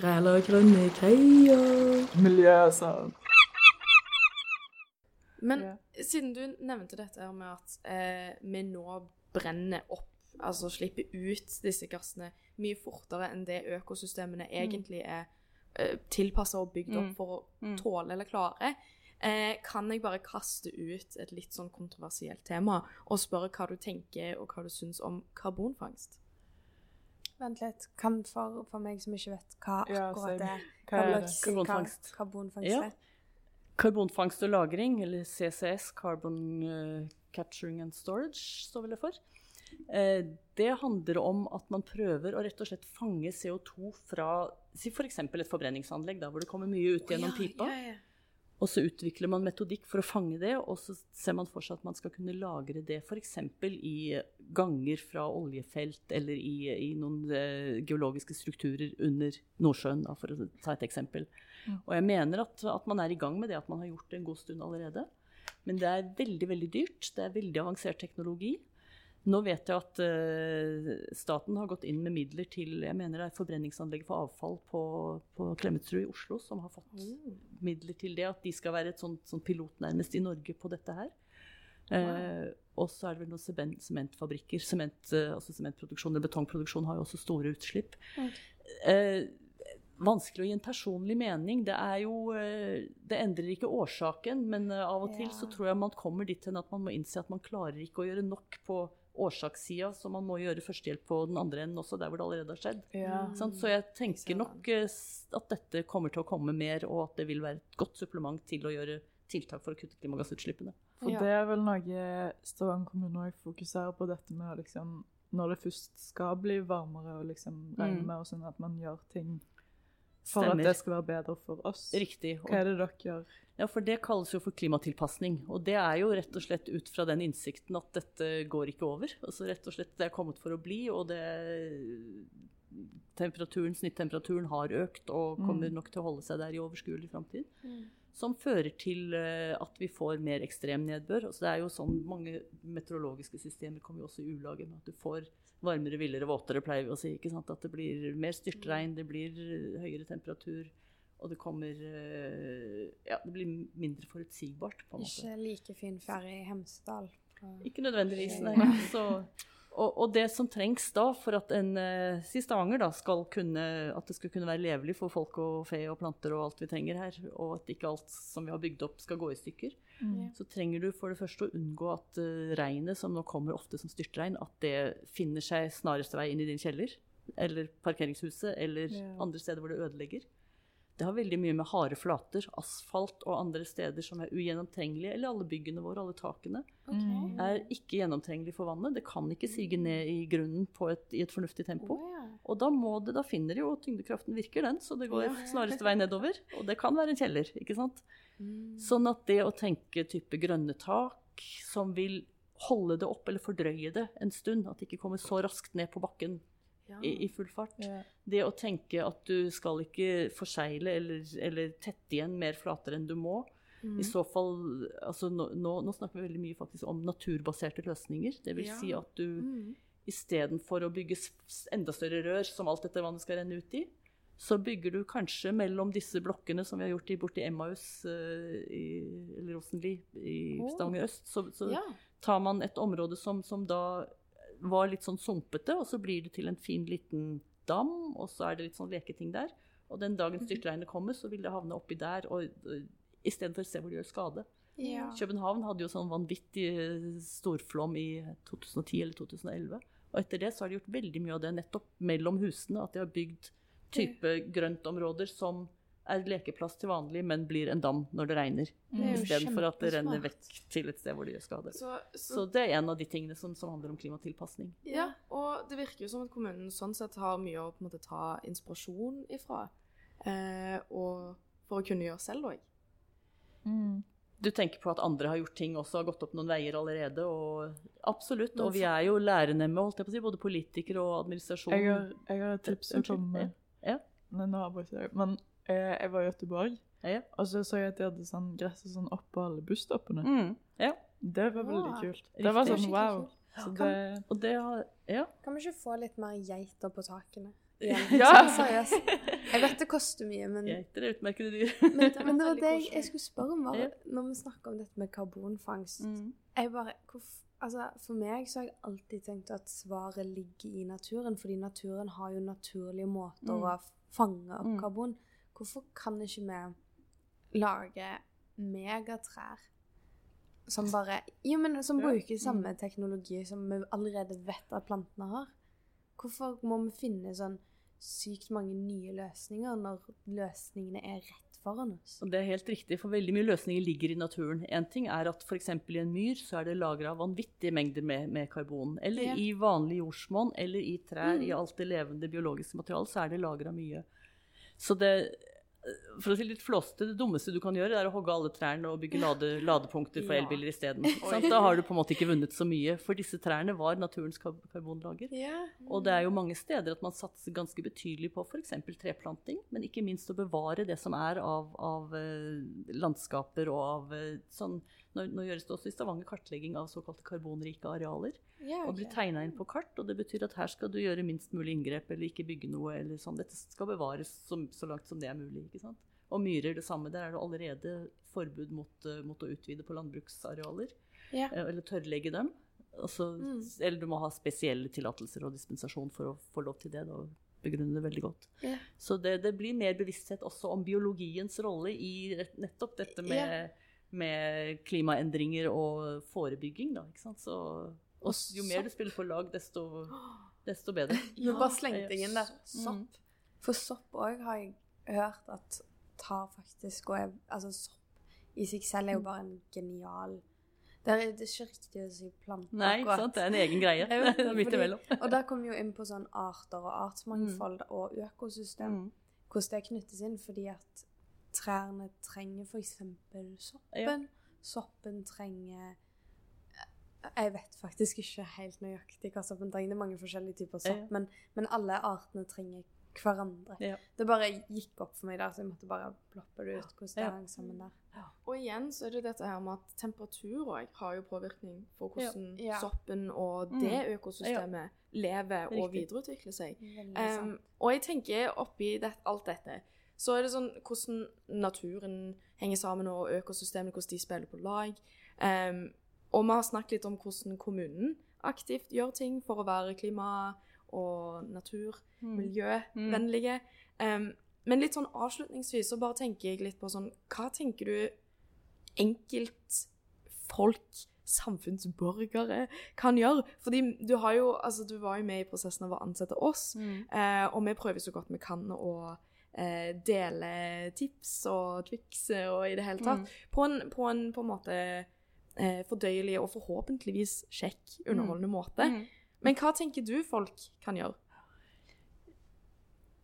Græla grønne greier. Miljø, sånn. Men Ja. siden du nevnte dette her med at eh, vi nå brenner opp, altså slipper ut disse gassene mye fortere enn det økosystemene egentlig er eh, tilpassa og bygd opp Mm. for å Mm. tåle eller klare, eh, kan jeg bare kaste ut et litt sånn kontroversielt tema og spørre hva du tenker og hva du syns om karbonfangst? Vent litt. Kan for, for meg som ikke vet hva Ja, akkurat det er, Hva er det? Karbonfangst. karbonfangst Ja. Karbonfangst og -lagring, eller CCS, Carbon eh, Capturing and Storage, står vel det for. Eh, det handler om at man prøver å rett og slett fange CO2 fra si f.eks. et forbrenningsanlegg, da, hvor det kommer mye ut gjennom pipa. Ja, ja. Og så utvikler man metodikk for å fange det, og så ser man for seg at man skal kunne lagre det f.eks. i ganger fra oljefelt eller i, i noen eh, geologiske strukturer under Nordsjøen, da, for å ta et eksempel. Og jeg mener at, at man er i gang med det, at man har gjort det en god stund allerede. Men det er veldig, veldig dyrt. Det er veldig avansert teknologi. Nå vet jeg at uh, staten har gått inn med midler til jeg mener det er forbrenningsanlegget for avfall på, på Klemetsrud i Oslo som har fått midler til det. At de skal være et sånt, sånt pilot nærmest i Norge på dette her. Uh, og så er det vel noen sementfabrikker. Sement, uh, altså sementproduksjon eller betongproduksjon har jo også store utslipp. Eh, vanskelig å gi en personlig mening. Det er jo Det endrer ikke årsaken, men av og til så tror jeg man kommer dit hen at man må innse at man klarer ikke å gjøre nok på årsakssida, så man må gjøre førstehjelp på den andre enden også, der hvor det allerede har skjedd. Ja. Så jeg tenker nok eh, at dette kommer til å komme mer, og at det vil være et godt supplement til å gjøre tiltak for å kutte klimagassutslippene. For Ja. det er vel noe Stavanger kommune òg fokuserer på, dette med liksom Når det først skal bli varmere og liksom regne Mm. med, og sånn at man gjør ting for Stemmer. at det skal være bedre for oss. Riktig. Hva er det dere gjør? Ja, for det kalles jo for klimatilpasning. Og det er jo rett og slett ut fra den innsikten at dette går ikke over. Altså rett og slett det er kommet for å bli, og det temperaturen, Snittemperaturen har økt og Mm. kommer nok til å holde seg der i overskuelig framtid. Som fører til eh, at vi får mer ekstrem nedbør. Så det er jo sånn Mange meteorologiske systemer kommer jo også i ulage med at du får varmere, villere, våtere, pleier vi å si. ikke sant? At det blir mer styrtregn, det blir eh, høyere temperatur. Og det kommer eh, Ja, det blir mindre forutsigbart, på en måte. Ikke like fin ferie i Hemsedal. Ikke nødvendigvis, nei. Så, og, og det som trengs da for at en eh, si Stavanger da, skal kunne, at det skal kunne være levelig for folk og fe og planter og alt vi trenger her, og at ikke alt som vi har bygd opp skal gå i stykker, Mm. så trenger du for det første å unngå at uh, regnet, som nå kommer ofte som styrtregn, at det finner seg snareste vei inn i din kjeller, eller parkeringshuset, eller Ja. andre steder hvor det ødelegger. Det har veldig mye med harde flater, asfalt og andre steder som er ugjennomtrengelige, eller alle byggene våre, alle takene okay. er ikke gjennomtrengelige for vannet. Det kan ikke sige ned i grunnen på et, i et fornuftig tempo. Og da, det, da finner jo tyngdekraften virker, den, så det går Ja. snareste vei nedover. Og det kan være en kjeller, ikke sant. Mm. Sånn at det å tenke type grønne tak som vil holde det opp eller fordrøye det en stund, at det ikke kommer så raskt ned på bakken Ja. i, i full fart. Ja. Det å tenke at du skal ikke forsegle eller, eller tette igjen mer flater enn du må. Mm. I så fall altså nå, nå snakker vi veldig mye faktisk om naturbaserte løsninger. Det vil Ja. si at du Mm. istedenfor å bygge enda større rør som alt dette vannet skal renne ut i, så bygger du kanskje mellom disse blokkene som vi har gjort i, borti Emmaus uh, i, eller Rosenli i oh. Stavanger øst. Så, så Ja. tar man et område som, som da var litt sånn sumpete, og så blir det til en fin liten dam, og så er det litt sånn leketing der. Og den dagen styrtregnet kommer, så vil det havne oppi der, og, og istedenfor se hvor det gjør skade. Ja. København hadde jo sånn vanvittig eh, storflom i 2010 eller 2011. Og etter det så har de gjort veldig mye av det nettopp mellom husene. At de har bygd type grøntområder som er lekeplass til vanlig, men blir en dam når det regner. Mm. er Istedenfor at det renner vekk til et sted hvor det gjør skade. Så, så, Så det er en av de tingene som, som handler om klimatilpasning. ja, og det virker jo som at kommunen sånn sett har mye å på en måte ta inspirasjon ifra. Eh, og for å kunne gjøre selv òg. Mm. Du tenker på at andre har gjort ting også, har gått opp noen veier allerede. og Absolutt. Og vi er jo lærenemme, holdt jeg på å si, både politikere og administrasjon. Jeg, har, jeg har et tips som Unnskyld. komme. Ja. Nei, nå avbryter jeg. Men eh, jeg var i Göteborg, Ja. og så så jeg at de hadde sånn gress sånn oppå alle busstoppene. Mm, ja. Det var veldig Ja. kult. Det var sånn wow. Så Kan- det Og det har Ja. Kan vi ikke få litt mer geiter på takene? igjen. Ja. Sånn seriøst. Jeg vet det koster mye, men, Geiter er utmerkede dyr. men, men det var det jeg, jeg skulle spørre om, var Ja. når vi snakker om dette med karbonfangst. Mm. Jeg bare, hvorf- altså, for meg så har jeg alltid tenkt at svaret ligger i naturen, fordi naturen har jo naturlige måter Mm. å fange opp Mm. Hvorfor kan ikke vi lage megatrær som bare Jo, men som bruker samme teknologi som vi allerede vet at plantene har? Hvorfor må vi finne sånn sykt mange nye løsninger når løsningene er rett foran oss? Og det er helt riktig, for veldig mye løsninger ligger i naturen. En ting er at f.eks. i en myr så er det lagra vanvittige mengder med, med karbon. Eller Ja. i vanlig jordsmonn, eller i trær, Mm. i alt det levende biologiske materialet, så er det lagra mye. Så det for å si litt flåste, det dummeste du kan gjøre, er å hogge alle trærne og bygge lade, ladepunkter for Ja. elbiler isteden. Da har du på en måte ikke vunnet så mye, for disse trærne var naturens karbonlager. Ja. Og det er jo mange steder at man satser ganske betydelig på f.eks. treplanting, men ikke minst å bevare det som er av, av eh, landskaper og av eh, sånn nå, nå gjøres det også i Stavanger kartlegging av såkalte karbonrike arealer. Ja, Og blir tegna inn på kart, og det betyr at her skal du gjøre minst mulig inngrep eller ikke bygge noe. eller sånn. Dette skal bevares så, så langt som det er mulig. ikke sant? Og myrer det samme. Der er det allerede forbud mot, eh, mot å utvide på landbruksarealer. Eh, Eller tørrlegge dem. Altså, Mm. Eller du må ha spesielle tillatelser og dispensasjon for å få lov til det. da begrunne det veldig godt. Ja. Så det, det blir mer bevissthet også om biologiens rolle i nettopp dette med, Ja. Med klimaendringer og forebygging. Da, ikke sant? Så, og jo mer du spiller på lag, desto, desto bedre. Ja, bare slengte inn der. Mm. Sopp. For sopp òg har jeg hørt at tar faktisk og er, Altså, sopp i seg selv er jo bare en genial Det er, det er ikke riktig å si plante, Nei, ikke sant? det er en egen greie. Vet Midt imellom. Og der kommer vi jo inn på sånn arter og artsmangfold og økosystem. Mm. Hvordan det knyttes inn, fordi at trærne trenger f.eks. soppen. Ja. Soppen trenger Jeg vet faktisk ikke helt nøyaktig hva soppen trenger. Det er mange forskjellige typer sopp, Ja. men, men alle artene trenger hverandre. Ja. Det bare gikk opp for meg der, så jeg måtte bare ploppe det ut. hvordan det Ja. hang sammen der. Og igjen så er det dette her med at temperatur òg har jo påvirkning på hvordan Ja. Ja. soppen og Mm. det økosystemet lever og Riktig. videreutvikler seg. Um, og jeg tenker oppi det, alt dette, så er det sånn hvordan naturen henger sammen, og økosystemene, hvordan de spiller på lag. Um, og vi har snakket litt om hvordan kommunen aktivt gjør ting for å være klima- og natur- Mm. miljøvennlige. Um, men litt sånn avslutningsvis så bare tenker jeg litt på sånn Hva tenker du enkeltfolk, samfunnsborgere, kan gjøre? Fordi du har jo Altså, du var jo med i prosessen av å ansette oss, Mm. uh, og vi prøver så godt vi kan å eh, dele tips og triks og i det hele tatt. Mm. På, en, på en på en måte eh, fordøyelig og forhåpentligvis kjekk, underholdende måte. Mm. Men hva tenker du folk kan gjøre?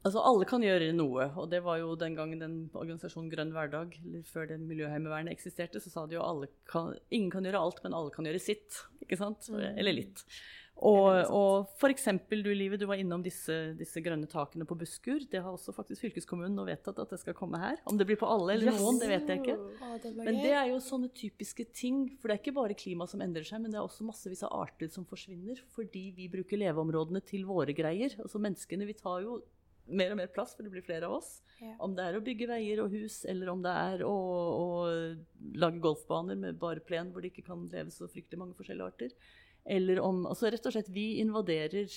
Altså, alle kan gjøre noe, og det var jo den gangen den organisasjonen Grønn hverdag, eller før det Miljøheimevernet eksisterte, så sa de jo alle kan, ingen kan gjøre alt, men alle kan gjøre sitt. Ikke sant? Eller litt. Og, og eksempel du, Livet, du var innom disse, disse grønne takene på Buskur. Det har også faktisk fylkeskommunen nå vedtatt at det skal komme her. Om det blir på alle eller noen, det vet jeg ikke. Men det er jo sånne typiske ting. For det er ikke bare klima som endrer seg, men det er også massevis av arter som forsvinner fordi vi bruker leveområdene til våre greier. Altså menneskene, vi tar jo mer og mer plass, for det blir flere av oss. Ja. Om det er å bygge veier og hus, eller om det er å, å lage golfbaner med bare plen hvor det ikke kan leve så fryktelig mange forskjellige arter. Eller om Altså rett og slett, vi invaderer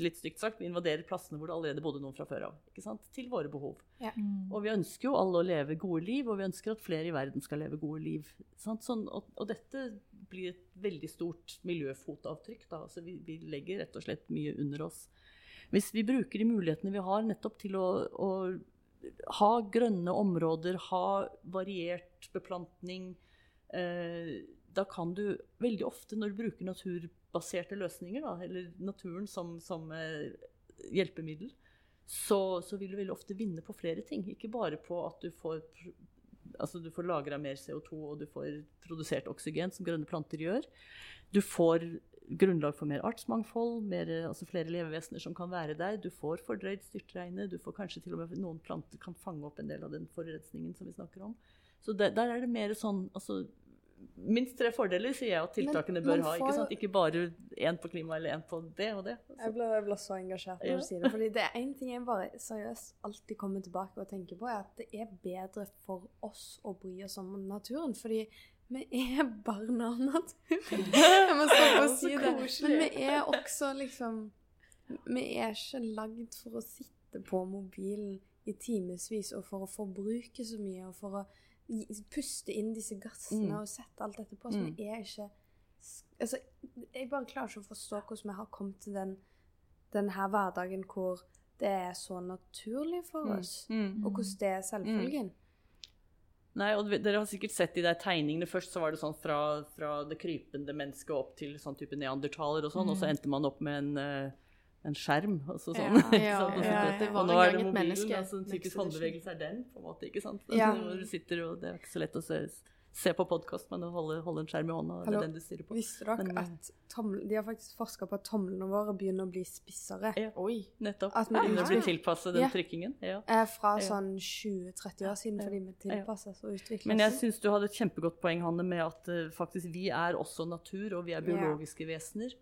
litt stygt sagt, vi invaderer plassene hvor det allerede bodde noen fra før av. ikke sant? Til våre behov. Og vi ønsker jo alle å leve gode liv, og vi ønsker at flere i verden skal leve gode liv. Sant? Sånn, og, og dette blir et veldig stort miljøfotavtrykk. Da. Altså vi, vi legger rett og slett mye under oss. Hvis vi bruker de mulighetene vi har nettopp til å, å ha grønne områder, ha variert beplantning, eh, da kan du veldig ofte, når du bruker naturbaserte løsninger, da, eller naturen som, som eh, hjelpemiddel, så, så vil du veldig ofte vinne på flere ting. Ikke bare på at du får, altså får lagra mer CO2 og du får produsert oksygen, som grønne planter gjør. Du får grunnlag for mer artsmangfold, mer, altså flere levevesener som kan være der. Du får fordrøyd styrtregnet, du får kanskje til og med noen planter kan fange opp en del av den forurensningen som vi snakker om. Så der, der er det mer sånn altså, minst tre fordeler, sier jeg at tiltakene bør ha. Ikke sant? Ikke bare én på klima eller én på det og det. Jeg Altså. blir, jeg blir så engasjert når Ja. du sier det. Fordi det er én ting jeg bare seriøst alltid kommer tilbake og tenker på, er at det er bedre for oss å bry oss om naturen. Fordi vi er barn av naturen. Jeg må stoppe å si det. Men vi er også liksom Vi er ikke lagd for å sitte på mobilen i timevis og for å forbruke så mye og for å puste inn disse gassene Mm. og sette alt dette på. Så Mm. er ikke Altså, jeg bare klarer ikke å forstå hvordan vi har kommet til den, den her hverdagen hvor det er så naturlig for oss, Mm. og hvordan det er selvfølgen. Nei, og Dere har sikkert sett de der tegningene. Først så var det sånn fra, fra det krypende mennesket opp til sånn type neandertaler og sånn, og så endte man opp med en, eh, en skjerm. Altså sånn, Ja, ikke ja, ja, det var og nå er det mobilen, altså En typisk håndbevegelse er den, på en måte. ikke sant? Ja. Altså, du sitter, og Det er ikke så lett å se, se på podkast, men å holde, holde en skjerm i hånda, det Hallo. er den du styrer på. Visste dere Men, at tomlen, de har faktisk forska på at tomlene våre begynner å bli spissere? Ja, Oi. nettopp. At vi Begynner å bli tilpasset den Ja. trykkingen. Ja. Eh, fra Ja. sånn 20-30 år siden, fordi vi tilpasses og utvikles. Men jeg syns du hadde et kjempegodt poeng, Hanne, med at uh, faktisk vi er også natur, og vi er biologiske vesener.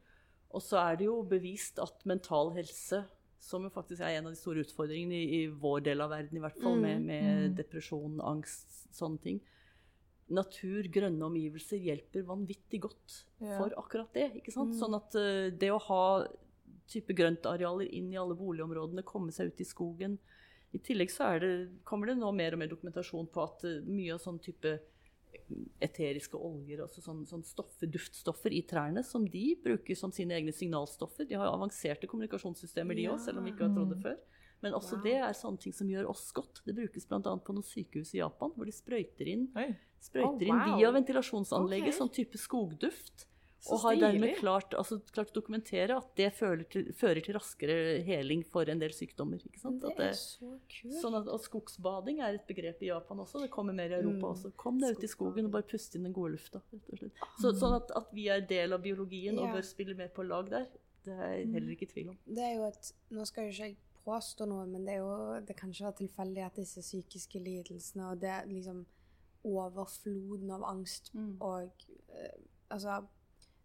Og så er det jo bevist at mental helse, som jo faktisk er en av de store utfordringene i, i vår del av verden, i hvert fall, med, med depresjon, angst, sånne ting Natur, grønne omgivelser hjelper vanvittig godt Ja. for akkurat det. ikke sant? Sånn at uh, det å ha type grøntarealer inn i alle boligområdene, komme seg ut i skogen I tillegg så er det, kommer det nå mer og mer dokumentasjon på at uh, mye av sånn type eteriske oljer, altså sånn, sånn stoffer, duftstoffer i trærne, som de bruker som sine egne signalstoffer. De har avanserte kommunikasjonssystemer, de òg, selv om vi ikke har trodd det før. Men også det er sånne ting som gjør oss godt. Det brukes bl.a. på noen sykehus i Japan, hvor de sprøyter inn, sprøyter Oh, wow. inn via ventilasjonsanlegget okay. sånn type skogduft. Og har dermed klart, altså, klart å dokumentere at det til, fører til raskere heling for en del sykdommer. ikke sant? Det At det, er så kult. Sånn at, og skogsbading er et begrep i Japan også. Det kommer mer i Europa Mm. også. Kom deg ut i skogen og bare puste inn den gode lufta. Så, sånn at, at vi er del av biologien og bør spille mer på lag der, det er jeg heller ikke tvil om. Det er jo et Nå skal jo ikke jeg påstå noe, men det er jo Det kan ikke være tilfeldig at disse psykiske lidelsene og det liksom overfloden av angst Mm. og eh, altså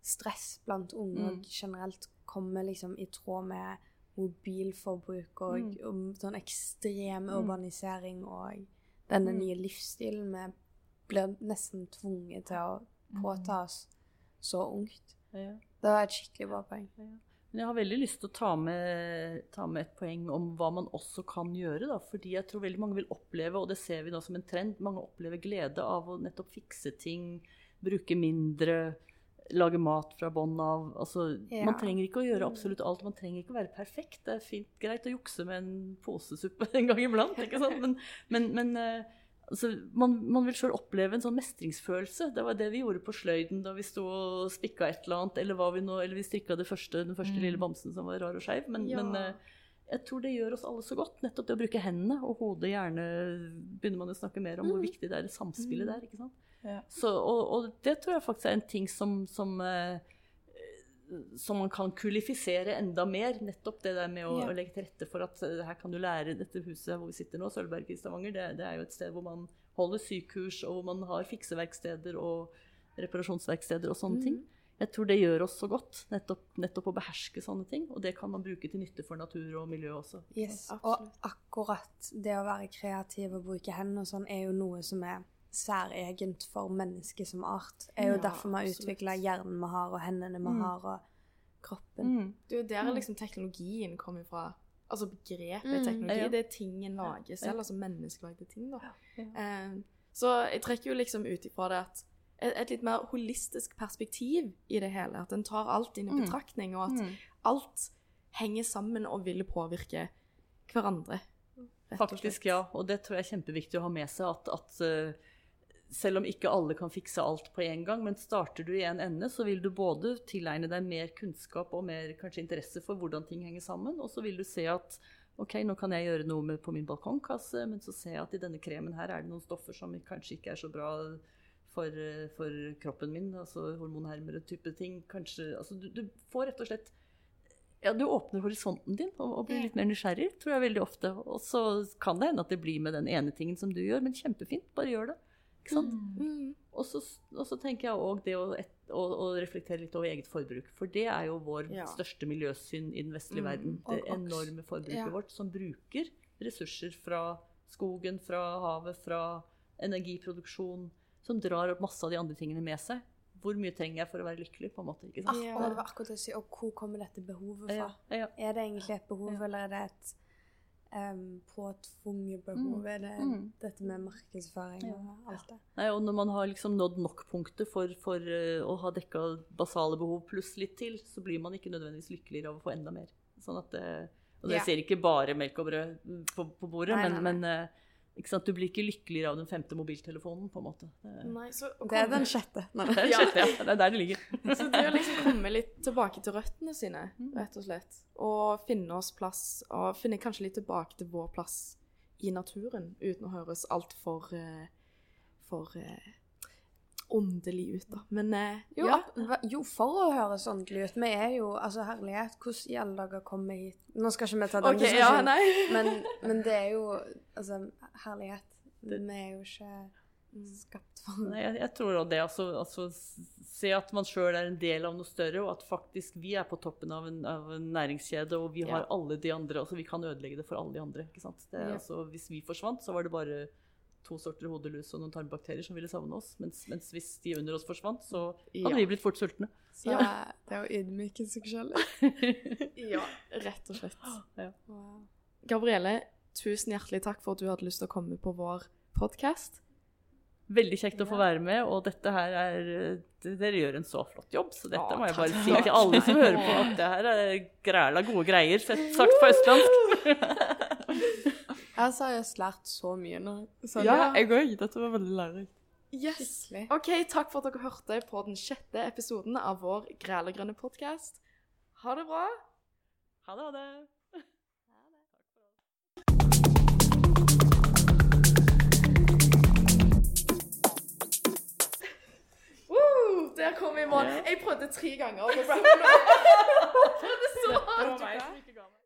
stress blant unge og Mm. generelt kommer liksom i tråd med mobilforbruk og, Mm. og sånn ekstrem Mm. urbanisering og denne Mm. nye livsstilen vi blir nesten tvunget til å påta oss så ungt. Ja. Det var et skikkelig bra poeng. Men jeg har veldig lyst til å ta med, ta med et poeng om hva man også kan gjøre. Da. Fordi jeg tror veldig mange vil oppleve, og det ser vi nå som en trend, mange opplever glede av å nettopp fikse ting, bruke mindre, lage mat fra bånn av. Altså, Ja. Man trenger ikke å gjøre absolutt alt. Man trenger ikke å være perfekt. Det er fint, greit å jukse med en posesuppe en gang iblant. ikke sant? Men, men, men eh, altså, man, man vil sjøl oppleve en sånn mestringsfølelse. Det var det vi gjorde på sløyden da vi sto og spikka et eller annet, eller, vi, nå, eller vi strikka det første, den første lille bamsen som var rar og skeiv. Men, Ja. men eh, jeg tror det gjør oss alle så godt. Nettopp det å bruke hendene og hodet gjerne begynner man å snakke mer om hvor viktig det er samspillet der. ikke sant? Ja. Så, og, og det tror jeg faktisk er en ting som, som, eh, som man kan kulifisere enda mer. Nettopp det der med å, Ja. å legge til rette for at eh, her kan du lære dette huset hvor vi sitter nå, Sølvberg i Stavanger. Det, det er jo et sted hvor man holder sykurs, og hvor man har fikseverksteder og reparasjonsverksteder og sånne ting. Jeg tror det gjør oss så godt, nettopp, nettopp å beherske sånne ting. Og det kan man bruke til nytte for natur og miljø også. Yes, og akkurat det å være kreativ og bruke hendene og sånn, er jo noe som er særegent for mennesket som art. Det er jo Ja, derfor vi har utvikla hjernen vi har, og hendene vi Mm. har, og kroppen. Det er jo der liksom teknologien kommer fra. Altså begrepet Mm. teknologi, det er ting en lager selv, Ja. altså menneskelagde ting, da. Ja. Eh, så jeg trekker jo liksom ut ifra det at et, et litt mer holistisk perspektiv i det hele. At en tar alt inn i Mm. betraktning, og at alt henger sammen og vil påvirke hverandre. Faktisk, ja. Og det tror jeg er kjempeviktig å ha med seg. At, at eh, selv om ikke alle kan fikse alt på en gang, men starter du i en ende, så vil du både tilegne deg mer kunnskap og mer kanskje interesse for hvordan ting henger sammen, og så vil du se at ok, nå kan jeg gjøre noe med på min balkongkasse, men så ser jeg at i denne kremen her er det noen stoffer som kanskje ikke er så bra for, for kroppen min, altså hormonhermer og type ting. Kanskje, altså du, du får rett og slett ja, du åpner horisonten din og, og blir litt mer nysgjerrig, tror jeg veldig ofte. Og så kan det hende at det blir med den ene tingen som du gjør, men kjempefint. Bare gjør det. Ikke sant? Mm. Og så, og så tenker jeg òg det å, et, å, å reflektere litt over eget forbruk. For det er jo vår Ja. største miljøsynd i den vestlige Mm. verden. Det enorme forbruket Ja. vårt som bruker ressurser fra skogen, fra havet, fra energiproduksjon, som drar opp masse av de andre tingene med seg. Hvor mye trenger jeg for å være lykkelig? på en måte, ikke sant? Ah, Ja. og det var akkurat å si, og hvor kommer dette behovet fra? Ja, ja. Er det egentlig et behov, Ja. eller er det et em, påtvunget behov? Mm. Er det Mm. dette med markedsføring Ja. og alt det? Nei, og når man har liksom nådd nok-punktet for, for uh, å ha dekka basale behov pluss litt til, så blir man ikke nødvendigvis lykkeligere av å få enda mer. Sånn at, eh, og det Ja. ser ikke bare melk og brød på, på bordet, Nei, men, nei, men eh, ikke sant? Du blir ikke lykkeligere av den femte mobiltelefonen, på en måte. Nei, så, Det er den sjette. Nei. det er det sjette, ja. Det er der det ligger. Så det å liksom komme litt tilbake til røttene sine, Mm. rett og slett. Og finne oss plass, og finne kanskje litt tilbake til vår plass i naturen, uten å høres altfor for, for eh, åndelig ut, da. Men eh, Jo, ja. jo, for å høres åndelig ut. Vi er jo Altså, herlighet, hvordan i alle dager kom vi hit? Nå skal ikke vi ta den okay, ja, men, men det er jo Altså, herlighet. Vi er jo ikke skapt for Nei, jeg, jeg tror det. Altså, altså se at man sjøl er en del av noe større, og at faktisk vi er på toppen av en, av en næringskjede, og vi har Ja. alle de andre. altså Vi kan ødelegge det for alle de andre. ikke sant? Det, Ja. altså, hvis vi forsvant, så var det bare to sorter hodelus og noen tarmbakterier som ville savne oss. Mens, mens hvis de under oss forsvant, så hadde Ja. vi blitt fort sultne. Så Ja. det er å ydmyke seg sjøl. ja, rett og slett. Ja. Wow. Gabrielle, tusen hjertelig takk for at du hadde lyst til å komme på vår podkast. Veldig kjekt å få være med, og dette her er Dere gjør en så flott jobb, så dette må jeg bare si til alle som hører på, at det her er græla gode greier, sett- sagt på østlandsk. Jeg har seriøst lært så mye nå. Sånn, Ja, jeg òg. Dette var veldig lærerikt. Yes. OK, takk for at dere hørte på den sjette episoden av vår grælegrønne podkast. Ha det bra. Ha det, ha det. Uh, Der kom vi i mål. Jeg prøvde tre ganger. og så ble det så Det